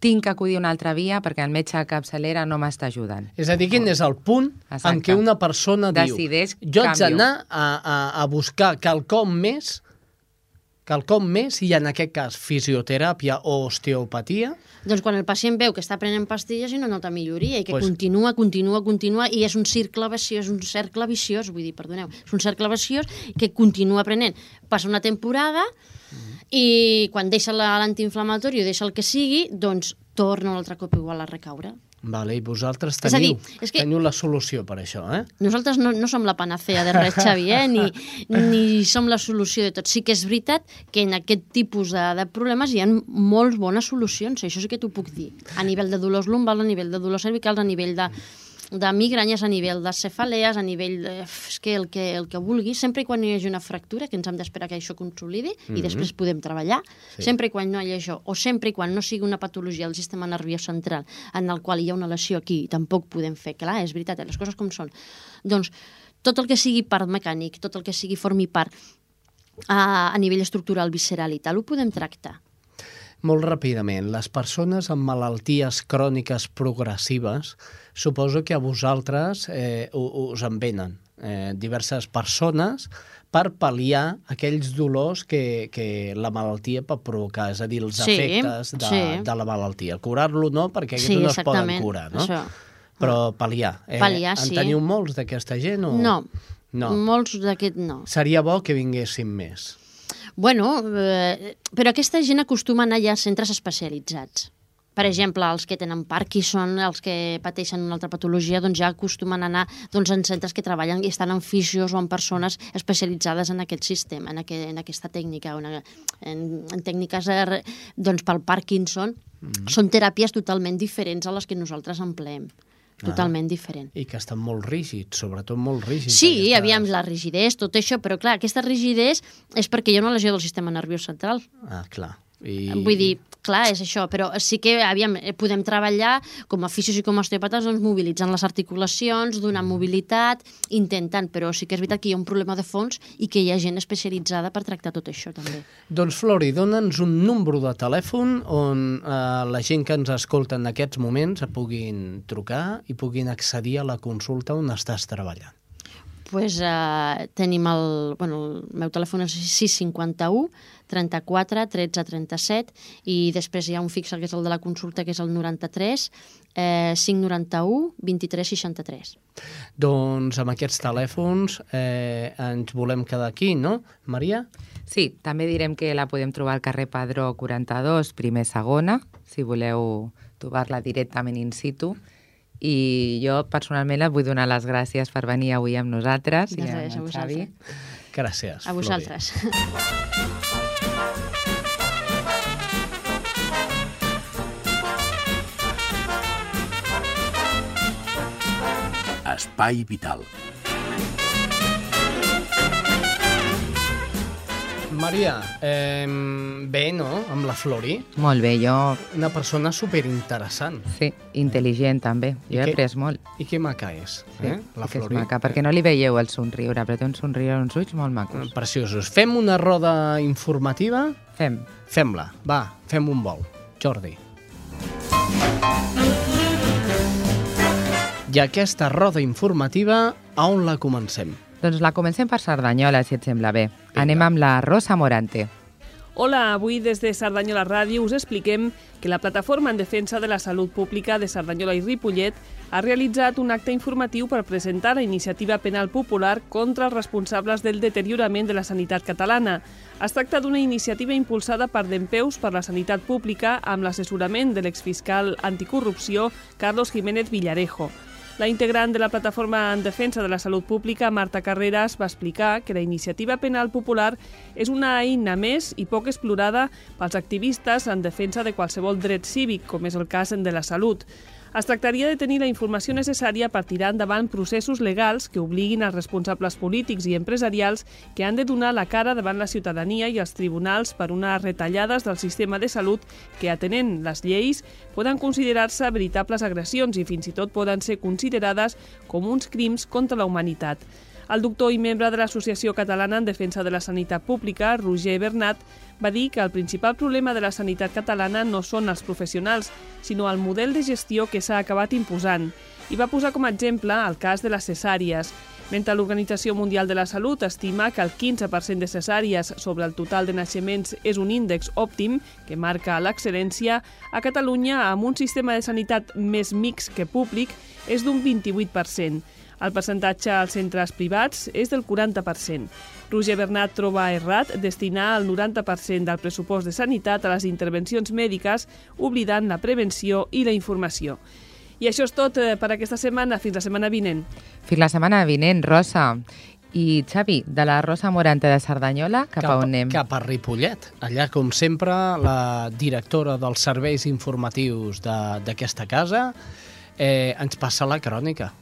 tinc que acudir a una altra via perquè el metge capçalera no m'està ajudant? És a dir, quin és el punt Exacte. en què una persona diu Decideix jo haig d'anar a, a, a buscar quelcom més quelcom més i en aquest cas fisioteràpia o osteopatia Doncs quan el pacient veu que està prenent pastilles i no nota milloria i que Pues- continua, continua, continua i és un cercle viciós, un cercle viciós, vull dir, perdoneu, és un cercle viciós que continua prenent. Passa una temporada i quan deixa la- l'antiinflamatori o deixa el que sigui, doncs torna un altre cop igual a recaure. vale, i vosaltres És a dir, teniu, és que- teniu la solució per això, eh? Nosaltres no, no som la panacea de res, Xavi, eh? ni, ni som la solució de tot. Sí que és veritat que en aquest tipus de, de problemes hi ha molt bones solucions, això sí que t'ho puc dir. A nivell de dolors lumbals, a nivell de dolors cervicals, a nivell de, de migranyes, a nivell de cefalees, a nivell de... És que el que, el que vulgui, sempre i quan no hi hagi una fractura, que ens hem d'esperar que això consolidi, mm -hmm. i després podem treballar, sí. sempre i quan no hi hagi això, o sempre i quan no sigui una patologia del sistema nerviós central, en el qual hi ha una lesió aquí, tampoc podem fer, clar, és veritat, eh, les coses com són. Doncs tot el que sigui part mecànic, tot el que sigui formi part a, a nivell estructural, visceral i tal, ho podem tractar. Molt ràpidament, les persones amb malalties cròniques progressives, suposo que a vosaltres eh, us en venen eh, diverses persones per pal·liar aquells dolors que, que la malaltia pot provocar, és a dir, els Sí, efectes de, sí. de la malaltia. Curar-lo no, perquè aquests Sí, no es poden curar, no? això. Però pal·liar. Eh, Pal·liar, en sí. teniu molts d'aquesta gent? O... No, No. molts d'aquest no. Seria bo que vinguessin més. Bueno, eh, però aquesta gent acostuma a anar ja a centres especialitzats. Per exemple, els que tenen Parkinson, els que pateixen una altra patologia, doncs ja acostumen a anar doncs, en centres que treballen i estan en fisios o en persones especialitzades en aquest sistema, en, aqu en aquesta tècnica, o en, en, tècniques doncs, pel Parkinson. Mm. Són teràpies totalment diferents a les que nosaltres empleem. Totalment diferent. I que estan molt rígids, sobretot molt rígids. Sí, aquestes- aviam, la rigidesa, tot això, però clar, aquesta rigidesa és perquè hi ha una lesió del sistema nerviós central. Ah, clar. I... Vull dir, clar, és això, però sí que, aviam, eh, podem treballar com a fisios i com a osteòpates, doncs, mobilitzant les articulacions, donant mobilitat, intentant, però sí que és veritat que hi ha un problema de fons i que hi ha gent especialitzada per tractar tot això, també. Doncs, Flori, dona'ns un número de telèfon on eh, la gent que ens escolta en aquests moments puguin trucar i puguin accedir a la consulta on estàs treballant. Pues, eh, tenim el, bueno, el meu telèfon és 651 34 13 37 i després hi ha un fixe que és el de la consulta que és el 93 eh, 591 23 63. Doncs amb aquests telèfons eh, ens volem quedar aquí, no, Maria? Sí, també direm que la podem trobar al carrer Padró 42, primer segona, si voleu trobar-la directament in situ. I jo personalment et vull donar les gràcies per venir avui amb nosaltres i res, amb a en Xavi. vosaltres. Gràcies, A Flori. vosaltres. Espai Vital. Maria, eh, bé, no?, amb la Flori. Molt bé, jo... Una persona superinteressant. Sí, intel·ligent també. I Jo he què- après molt. I que maca és, Sí, eh, la sí que és Flori. maca, perquè no li veieu el somriure, però té un somriure, uns ulls molt macos. Preciosos. Fem una roda informativa? Fem. Fem-la. Va, fem un vol. Jordi. I aquesta roda informativa, a on la comencem? Doncs la comencem per Cerdanyola, si et sembla bé. Anem amb la Rosa Morante. Hola, avui des de Cerdanyola Ràdio us expliquem que la Plataforma en Defensa de la Salut Pública de Cerdanyola i Ripollet ha realitzat un acte informatiu per presentar la iniciativa penal popular contra els responsables del deteriorament de la sanitat catalana. Es tracta d'una iniciativa impulsada per Dempeus per la Sanitat Pública amb l'assessorament de l'exfiscal anticorrupció Carlos Jiménez Villarejo. La integrant de la plataforma en defensa de la salut pública, Marta Carreras, va explicar que la iniciativa penal popular és una eina més i poc explorada pels activistes en defensa de qualsevol dret cívic, com és el cas de la salut. Es tractaria de tenir la informació necessària per tirar endavant processos legals que obliguin els responsables polítics i empresarials que han de donar la cara davant la ciutadania i els tribunals per unes retallades del sistema de salut que, atenent les lleis, poden considerar-se veritables agressions i fins i tot poden ser considerades com uns crims contra la humanitat. El doctor i membre de l'Associació Catalana en Defensa de la Sanitat Pública, Roger Bernat, va dir que el principal problema de la sanitat catalana no són els professionals, sinó el model de gestió que s'ha acabat imposant. I va posar com a exemple el cas de les cesàries. Mentre l'Organització Mundial de la Salut estima que el 15% de cesàries sobre el total de naixements és un índex òptim que marca l'excel·lència, a Catalunya, amb un sistema de sanitat més mix que públic, és d'un 28%. El percentatge als centres privats és del 40%. Roger Bernat troba errat destinar el 90% del pressupost de sanitat a les intervencions mèdiques, oblidant la prevenció i la informació. I això és tot eh, per aquesta setmana. Fins la setmana vinent. Fins la setmana vinent, Rosa. I Xavi, de la Rosa Morante de Cerdanyola, cap, cap a on anem? Cap a Ripollet. Allà, com sempre, la directora dels serveis informatius d'aquesta de, casa eh, ens passa la crònica.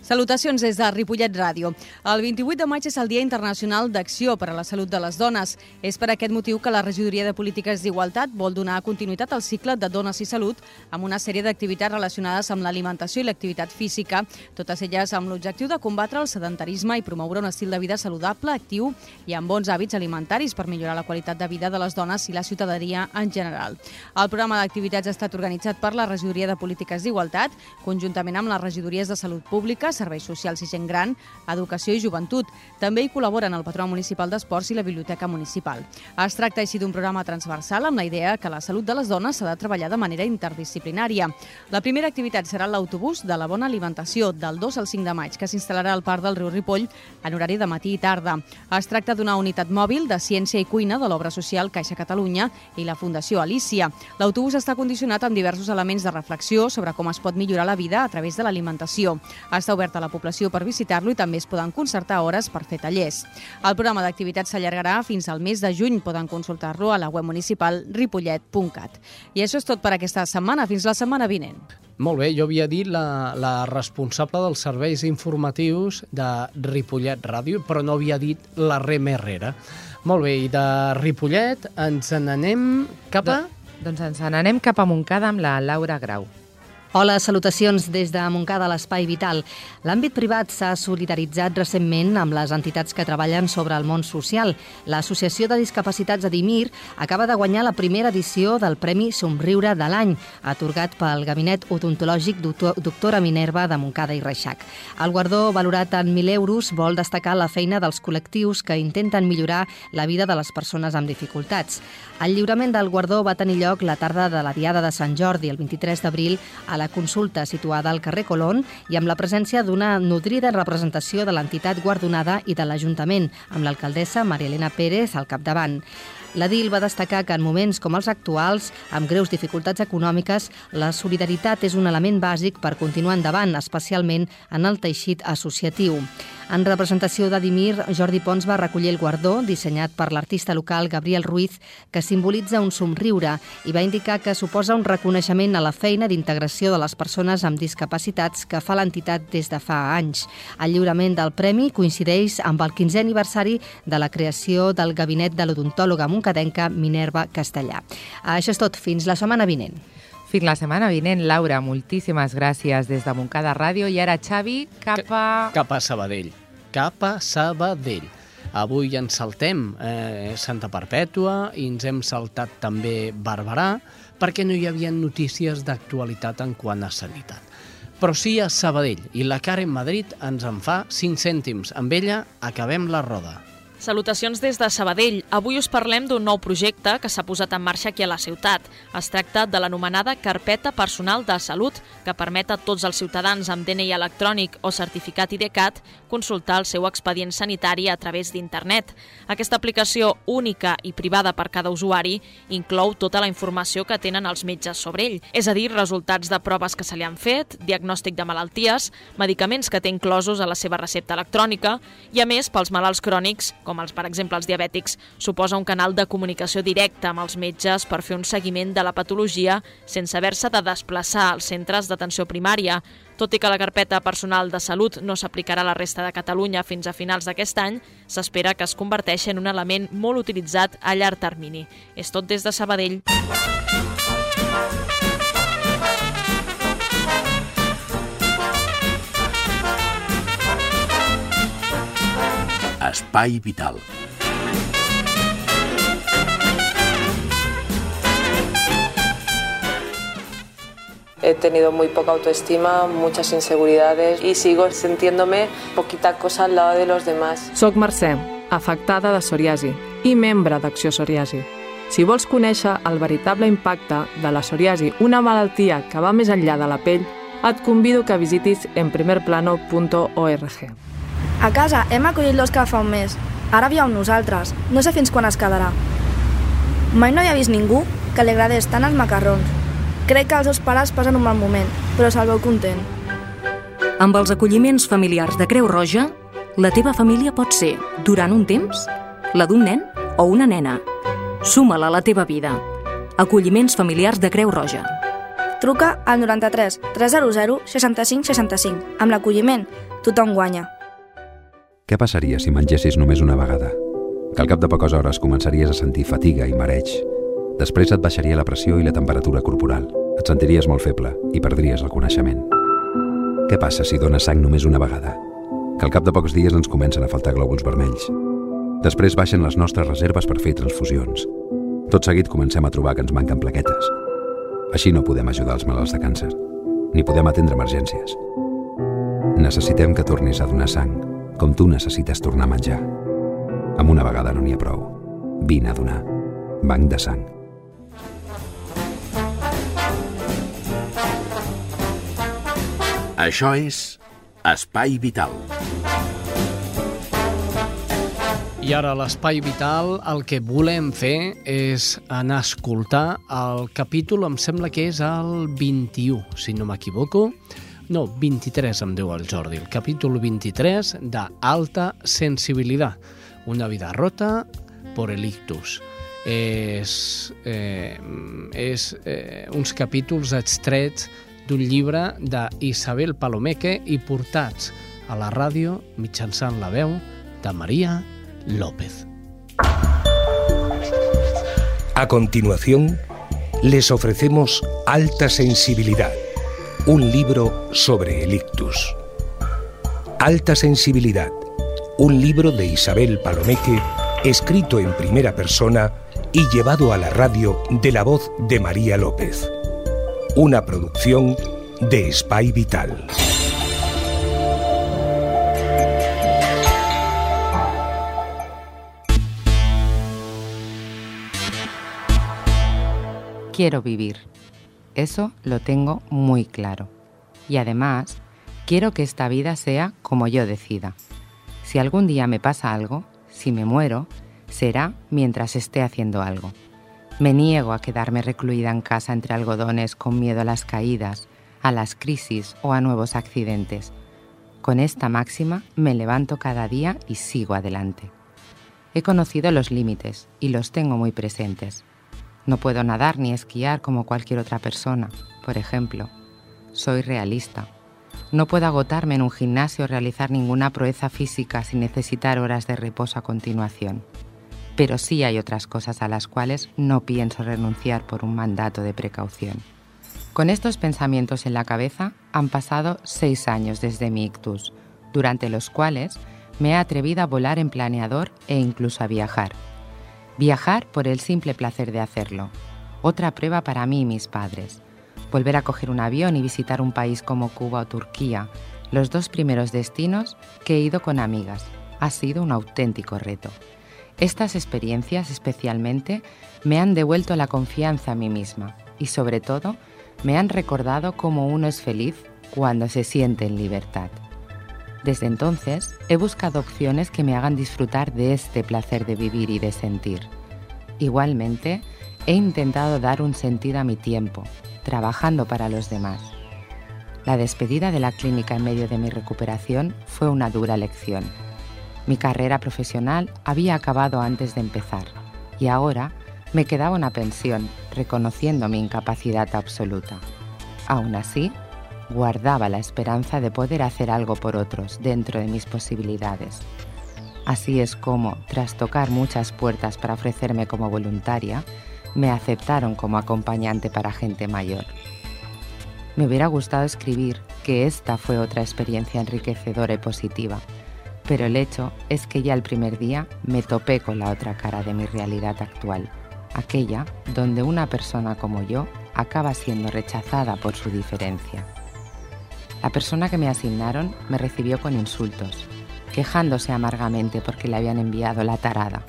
Salutacions des de Ripollet Ràdio. El 28 de maig és el Dia Internacional d'Acció per a la Salut de les Dones. És per aquest motiu que la Regidoria de Polítiques d'Igualtat vol donar continuïtat al cicle de Dones i Salut amb una sèrie d'activitats relacionades amb l'alimentació i l'activitat física, totes elles amb l'objectiu de combatre el sedentarisme i promoure un estil de vida saludable, actiu i amb bons hàbits alimentaris per millorar la qualitat de vida de les dones i la ciutadania en general. El programa d'activitats ha estat organitzat per la Regidoria de Polítiques d'Igualtat, conjuntament amb les regidories de Salut Pública, serveis socials i gent gran, educació i joventut. També hi col·laboren el Patronat Municipal d'Esports i la Biblioteca Municipal. Es tracta així d'un programa transversal amb la idea que la salut de les dones s'ha de treballar de manera interdisciplinària. La primera activitat serà l'autobús de la bona alimentació del 2 al 5 de maig, que s'instal·larà al Parc del Riu Ripoll en horari de matí i tarda. Es tracta d'una unitat mòbil de ciència i cuina de l'obra social Caixa Catalunya i la Fundació Alícia. L'autobús està condicionat amb diversos elements de reflexió sobre com es pot millorar la vida a través de l'alimentació. Està obert a la població per visitar-lo i també es poden concertar hores per fer tallers. El programa d'activitats s'allargarà fins al mes de juny. Poden consultar-lo a la web municipal ripollet.cat. I això és tot per aquesta setmana. Fins la setmana vinent. Molt bé, jo havia dit la, la responsable dels serveis informatius de Ripollet Ràdio, però no havia dit la Rem Herrera. Molt bé, i de Ripollet ens n'anem cap a... Doncs ens n'anem cap a Montcada amb la Laura Grau. Hola, salutacions des de Montcada, l'Espai Vital. L'àmbit privat s'ha solidaritzat recentment amb les entitats que treballen sobre el món social. L'Associació de Discapacitats Adimir acaba de guanyar la primera edició del Premi Somriure de l'any, atorgat pel Gabinet Odontològic doctor, Doctora Minerva de Montcada i Reixac. El guardó, valorat en 1.000 euros, vol destacar la feina dels col·lectius que intenten millorar la vida de les persones amb dificultats. El lliurament del guardó va tenir lloc la tarda de la Diada de Sant Jordi, el 23 d'abril, a la consulta situada al carrer Colón i amb la presència d'una nodrida representació de l'entitat guardonada i de l'Ajuntament, amb l'alcaldessa Maria Elena Pérez al capdavant. L'Adil va destacar que en moments com els actuals, amb greus dificultats econòmiques, la solidaritat és un element bàsic per continuar endavant, especialment en el teixit associatiu. En representació d'Adimir, Jordi Pons va recollir el guardó, dissenyat per l'artista local Gabriel Ruiz, que simbolitza un somriure i va indicar que suposa un reconeixement a la feina d'integració de les persones amb discapacitats que fa l'entitat des de fa anys. El lliurament del premi coincideix amb el 15è aniversari de la creació del gabinet de l'odontòloga moncadenca Minerva Castellà. Això és tot. Fins la setmana vinent. Fins la setmana vinent, Laura. Moltíssimes gràcies des de Montcada Ràdio. I ara, Xavi, cap a... Cap a Sabadell. Cap a Sabadell. Avui ens saltem eh, Santa Perpètua i ens hem saltat també Barberà perquè no hi havia notícies d'actualitat en quant a sanitat. Però sí a Sabadell i la Karen Madrid ens en fa 5 cèntims. Amb ella acabem la roda. Salutacions des de Sabadell. Avui us parlem d'un nou projecte que s'ha posat en marxa aquí a la ciutat. Es tracta de l'anomenada Carpeta Personal de Salut, que permet a tots els ciutadans amb DNI electrònic o certificat IDCAT consultar el seu expedient sanitari a través d'internet. Aquesta aplicació única i privada per cada usuari inclou tota la informació que tenen els metges sobre ell, és a dir, resultats de proves que se li han fet, diagnòstic de malalties, medicaments que té inclosos a la seva recepta electrònica i, a més, pels malalts crònics, com els, per exemple els diabètics, suposa un canal de comunicació directa amb els metges per fer un seguiment de la patologia sense haver-se de desplaçar als centres d'atenció primària. Tot i que la carpeta personal de salut no s'aplicarà a la resta de Catalunya fins a finals d'aquest any, s'espera que es converteixi en un element molt utilitzat a llarg termini. És tot des de Sabadell. Espai Vital. He tenido muy poca autoestima, muchas inseguridades y sigo sintiéndome poquita cosa al lado de los demás. Soc Mercè, afectada de psoriasi i membre d'Acció Psoriasi. Si vols conèixer el veritable impacte de la psoriasi, una malaltia que va més enllà de la pell, et convido que visitis enprimerplano.org. A casa hem acollit l'Òscar fa un mes. Ara viu amb nosaltres. No sé fins quan es quedarà. Mai no havia vist ningú que li agradés tant els macarrons. Crec que els seus pares passen un mal moment, però se'l veu content. Amb els acolliments familiars de Creu Roja, la teva família pot ser, durant un temps, la d'un nen o una nena. Suma-la a la teva vida. Acolliments familiars de Creu Roja. Truca al 93 300 65 65. Amb l'acolliment, tothom guanya. Què passaria si mengessis només una vegada? Que al cap de poques hores començaries a sentir fatiga i mareig. Després et baixaria la pressió i la temperatura corporal. Et sentiries molt feble i perdries el coneixement. Què passa si dones sang només una vegada? Que al cap de pocs dies ens comencen a faltar glòbuls vermells. Després baixen les nostres reserves per fer transfusions. Tot seguit comencem a trobar que ens manquen plaquetes. Així no podem ajudar els malalts de càncer, ni podem atendre emergències. Necessitem que tornis a donar sang, com tu necessites tornar a menjar. Amb una vegada no n'hi ha prou. Vine a donar. Banc de sang. Això és Espai Vital. I ara l'Espai Vital el que volem fer és anar a escoltar el capítol, em sembla que és el 21, si no m'equivoco. No, 23 em diu el Jordi. El capítol 23 de Alta Sensibilitat. Una vida rota por el ictus. És, eh, és eh, uns capítols extrets d'un llibre d'Isabel Palomeque i portats a la ràdio mitjançant la veu de María López. A continuación, les ofrecemos Alta Sensibilidad, un libro sobre el ictus. Alta Sensibilidad, un libro de Isabel Palomeque, escrito en primera persona y llevado a la radio de la voz de María López. Una producción de Spy Vital. Quiero vivir. Eso lo tengo muy claro. Y además, quiero que esta vida sea como yo decida. Si algún día me pasa algo, si me muero, será mientras esté haciendo algo. Me niego a quedarme recluida en casa entre algodones con miedo a las caídas, a las crisis o a nuevos accidentes. Con esta máxima me levanto cada día y sigo adelante. He conocido los límites y los tengo muy presentes. No puedo nadar ni esquiar como cualquier otra persona, por ejemplo. Soy realista. No puedo agotarme en un gimnasio o realizar ninguna proeza física sin necesitar horas de reposo a continuación. Pero sí hay otras cosas a las cuales no pienso renunciar por un mandato de precaución. Con estos pensamientos en la cabeza han pasado seis años desde mi ictus, durante los cuales me he atrevido a volar en planeador e incluso a viajar. Viajar por el simple placer de hacerlo. Otra prueba para mí y mis padres. Volver a coger un avión y visitar un país como Cuba o Turquía, los dos primeros destinos que he ido con amigas, Ha sido un auténtico reto. Estas experiencias especialmente me han devuelto la confianza en mí misma y sobre todo me han recordado cómo uno es feliz cuando se siente en libertad. Desde entonces he buscado opciones que me hagan disfrutar de este placer de vivir y de sentir. Igualmente, he intentado dar un sentido a mi tiempo, trabajando para los demás. La despedida de la clínica en medio de mi recuperación fue una dura lección. Mi carrera profesional había acabado antes de empezar y ahora me quedaba una pensión, reconociendo mi incapacidad absoluta. Aún así, guardaba la esperanza de poder hacer algo por otros dentro de mis posibilidades. Así es como, tras tocar muchas puertas para ofrecerme como voluntaria, me aceptaron como acompañante para gente mayor. Me hubiera gustado escribir que esta fue otra experiencia enriquecedora y positiva, pero el hecho es que ya el primer día me topé con la otra cara de mi realidad actual, aquella donde una persona como yo acaba siendo rechazada por su diferencia. La persona que me asignaron me recibió con insultos, quejándose amargamente porque le habían enviado la tarada.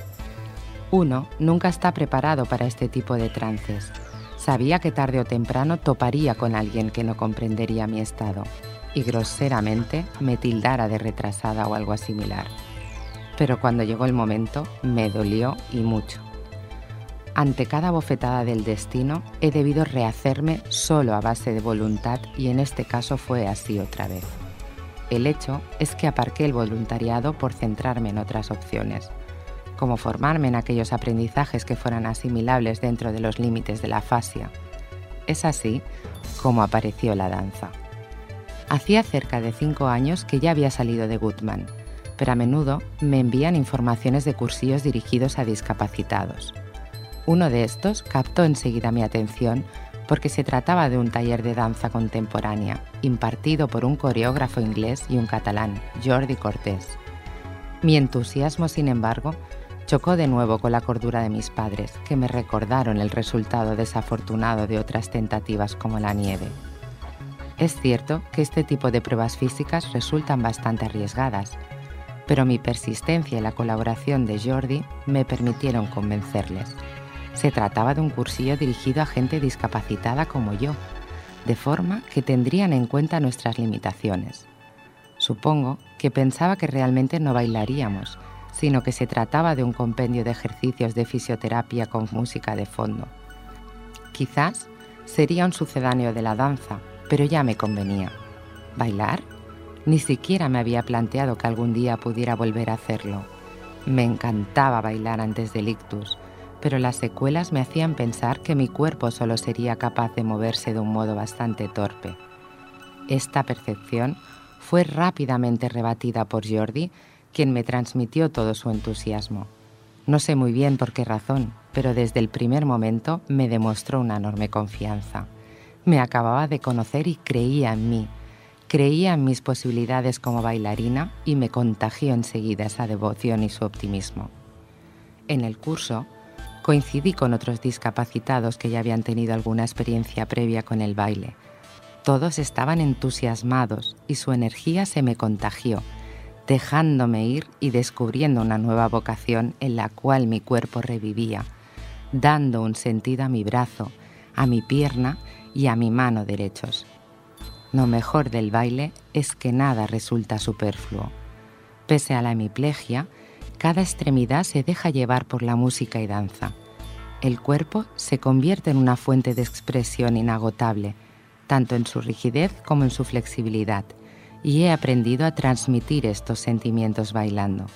Uno nunca está preparado para este tipo de trances. Sabía que tarde o temprano toparía con alguien que no comprendería mi estado y groseramente me tildara de retrasada o algo similar. Pero cuando llegó el momento me dolió y mucho. Ante cada bofetada del destino he debido rehacerme solo a base de voluntad y en este caso fue así otra vez. El hecho es que aparqué el voluntariado por centrarme en otras opciones, como formarme en aquellos aprendizajes que fueran asimilables dentro de los límites de la fascia. Es así como apareció la danza. Hacía cerca de cinco años que ya había salido de Goodman, pero a menudo me envían informaciones de cursillos dirigidos a discapacitados. Uno de estos captó enseguida mi atención porque se trataba de un taller de danza contemporánea impartido por un coreógrafo inglés y un catalán, Jordi Cortés. Mi entusiasmo, sin embargo, chocó de nuevo con la cordura de mis padres, que me recordaron el resultado desafortunado de otras tentativas como la nieve. Es cierto que este tipo de pruebas físicas resultan bastante arriesgadas, pero mi persistencia y la colaboración de Jordi me permitieron convencerles. Se trataba de un cursillo dirigido a gente discapacitada como yo, de forma que tendrían en cuenta nuestras limitaciones. Supongo que pensaba que realmente no bailaríamos, sino que se trataba de un compendio de ejercicios de fisioterapia con música de fondo. Quizás sería un sucedáneo de la danza, pero ya me convenía. ¿Bailar? Ni siquiera me había planteado que algún día pudiera volver a hacerlo. Me encantaba bailar antes del ictus, pero las secuelas me hacían pensar que mi cuerpo solo sería capaz de moverse de un modo bastante torpe. Esta percepción fue rápidamente rebatida por Jordi, quien me transmitió todo su entusiasmo. No sé muy bien por qué razón, pero desde el primer momento me demostró una enorme confianza. Me acababa de conocer y creía en mí. Creía en mis posibilidades como bailarina y me contagió enseguida esa devoción y su optimismo. En el curso, Coincidí con otros discapacitados que ya habían tenido alguna experiencia previa con el baile. Todos estaban entusiasmados y su energía se me contagió, dejándome ir y descubriendo una nueva vocación en la cual mi cuerpo revivía, dando un sentido a mi brazo, a mi pierna y a mi mano derechos. Lo mejor del baile es que nada resulta superfluo. Pese a la hemiplegia, cada extremidad se deja llevar por la música y danza. El cuerpo se convierte en una fuente de expresión inagotable, tanto en su rigidez como en su flexibilidad, y he aprendido a transmitir estos sentimientos bailando.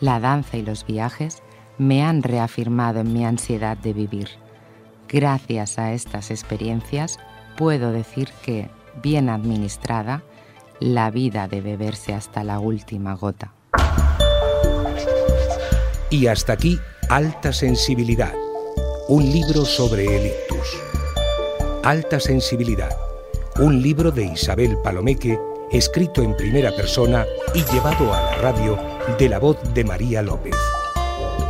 La danza y los viajes me han reafirmado en mi ansiedad de vivir. Gracias a estas experiencias puedo decir que, bien administrada, la vida debe verse hasta la última gota. Y hasta aquí, Alta Sensibilidad, un libro sobre el ictus. Alta Sensibilidad, un libro de Isabel Palomeque, escrito en primera persona y llevado a la radio de la voz de María López.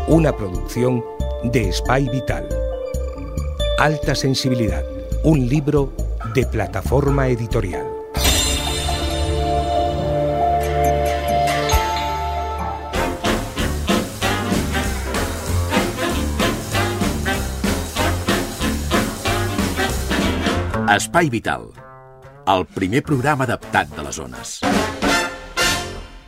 Una producción de Spy Vital. Alta Sensibilidad, un libro de plataforma editorial. Espai Vital, el primer programa adaptat de les zones.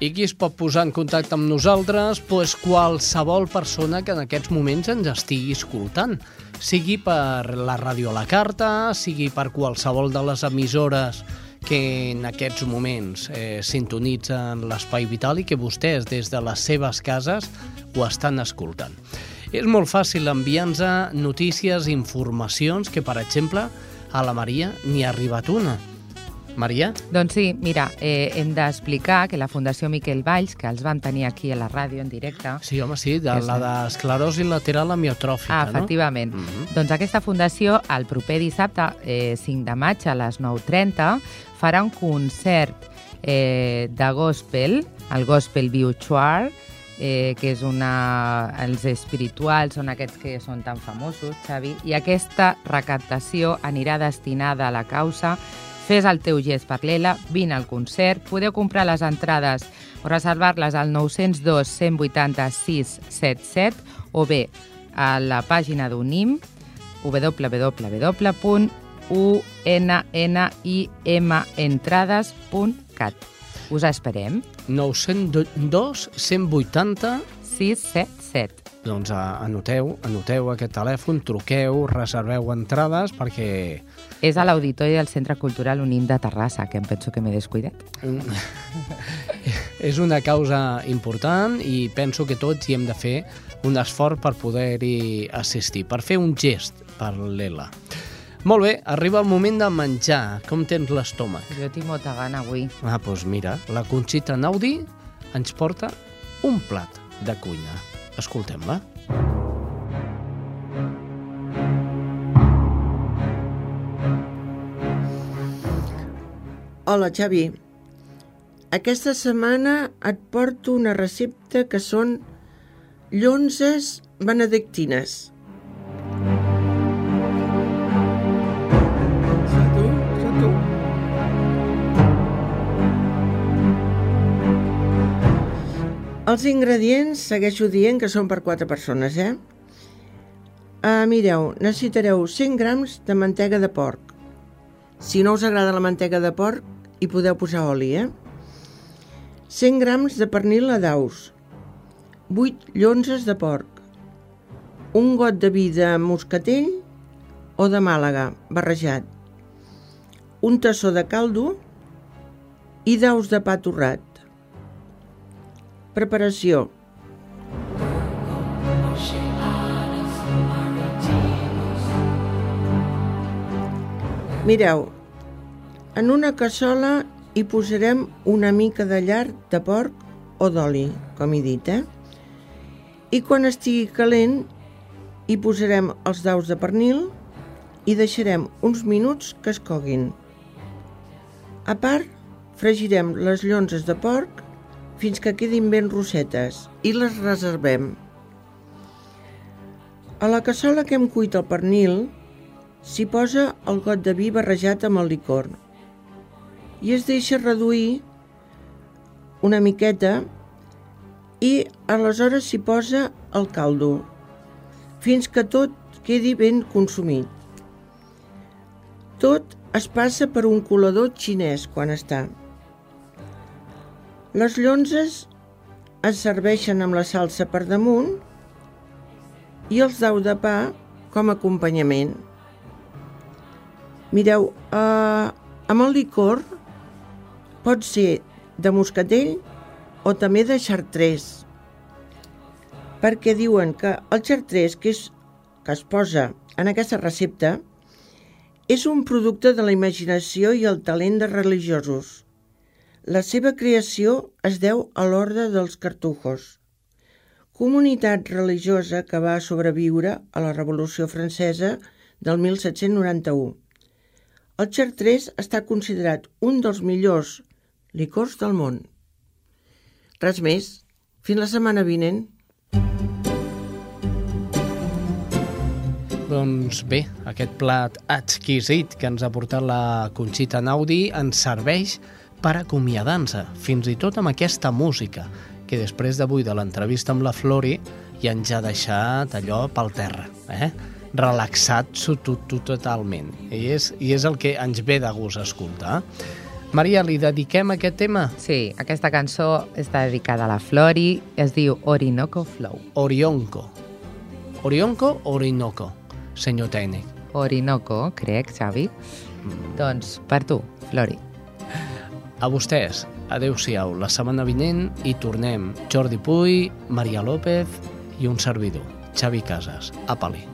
I qui es pot posar en contacte amb nosaltres? Doncs pues qualsevol persona que en aquests moments ens estigui escoltant. Sigui per la ràdio a la carta, sigui per qualsevol de les emissores que en aquests moments eh, sintonitzen l'espai vital i que vostès des de les seves cases ho estan escoltant. És molt fàcil enviar-nos notícies, informacions, que per exemple a la Maria n'hi ha arribat una. Maria? Doncs sí, mira, eh, hem d'explicar que la Fundació Miquel Valls, que els vam tenir aquí a la ràdio en directe... Sí, home, sí, de, És la d'esclerosi lateral amiotrófica, Ah, no? efectivament. Mm -hmm. Doncs aquesta fundació, el proper dissabte, eh, 5 de maig, a les 9.30, farà un concert eh, de gospel, el Gospel Virtual, eh, que és una... Els espirituals són aquests que són tan famosos, Xavi, i aquesta recaptació anirà destinada a la causa Fes el teu gest per l'ELA, vine al concert, podeu comprar les entrades o reservar-les al 902 180 677 o bé a la pàgina d'UNIM www.unnimentrades.cat. Us esperem. 902 180 677. Doncs a- anoteu, anoteu aquest telèfon, truqueu, reserveu entrades perquè És a l'Auditori del Centre Cultural Unim de Terrassa, que em penso que m'he descuidat. és una causa important i penso que tots hi hem de fer un esforç per poder-hi assistir, per fer un gest per l'ELA. Molt bé, arriba el moment de menjar. Com tens l'estómac? Jo tinc molta gana avui. Ah, doncs mira, la Conxita Naudi ens porta un plat de cuina. Escoltem-la. Hola, Xavi. Aquesta setmana et porto una recepta que són llonzes benedictines. Els ingredients segueixo dient que són per quatre persones, eh? Uh, mireu, necessitareu 100 grams de mantega de porc. Si no us agrada la mantega de porc, hi podeu posar oli, eh? 100 grams de pernil a daus, 8 llonzes de porc, un got de vi de moscatell o de Màlaga barrejat, un tassó de caldo i daus de pa torrat. Preparació. Mireu, en una cassola hi posarem una mica de llar de porc o d'oli, com he dit, eh? I quan estigui calent hi posarem els daus de pernil i deixarem uns minuts que es coguin. A part, fregirem les llonzes de porc fins que quedin ben rossetes i les reservem. A la cassola que hem cuit el pernil s'hi posa el got de vi barrejat amb el licor i es deixa reduir una miqueta i aleshores s'hi posa el caldo fins que tot quedi ben consumit. Tot es passa per un colador xinès quan està. Les llonzes es serveixen amb la salsa per damunt i els daus de pa com a acompanyament. Mireu, eh, amb el licor pot ser de moscatell o també de xartrés, perquè diuen que el xartrés que, és, que es posa en aquesta recepta és un producte de la imaginació i el talent de religiosos. La seva creació es deu a l'Orde dels Cartujos, comunitat religiosa que va sobreviure a la Revolució Francesa del 1791. El xartrés està considerat un dels millors licors del món. Res més. Fins la setmana vinent. Doncs bé, aquest plat exquisit que ens ha portat la Conxita Naudi ens serveix per acomiadar-nos, fins i tot amb aquesta música, que després d'avui de l'entrevista amb la Flori ja ens ha deixat allò pel terra. Eh? relaxat tu, tu, totalment. I és, I és el que ens ve de gust escoltar. Maria, li dediquem aquest tema? Sí, aquesta cançó està dedicada a la Flori, es diu Orinoco Flow. Orionco. Orionco o Orinoco, senyor tècnic? Orinoco, crec, Xavi. Mm. Doncs per tu, Flori. A vostès, adeu-siau. La setmana vinent hi tornem. Jordi Puy, Maria López i un servidor, Xavi Casas. Apa-li.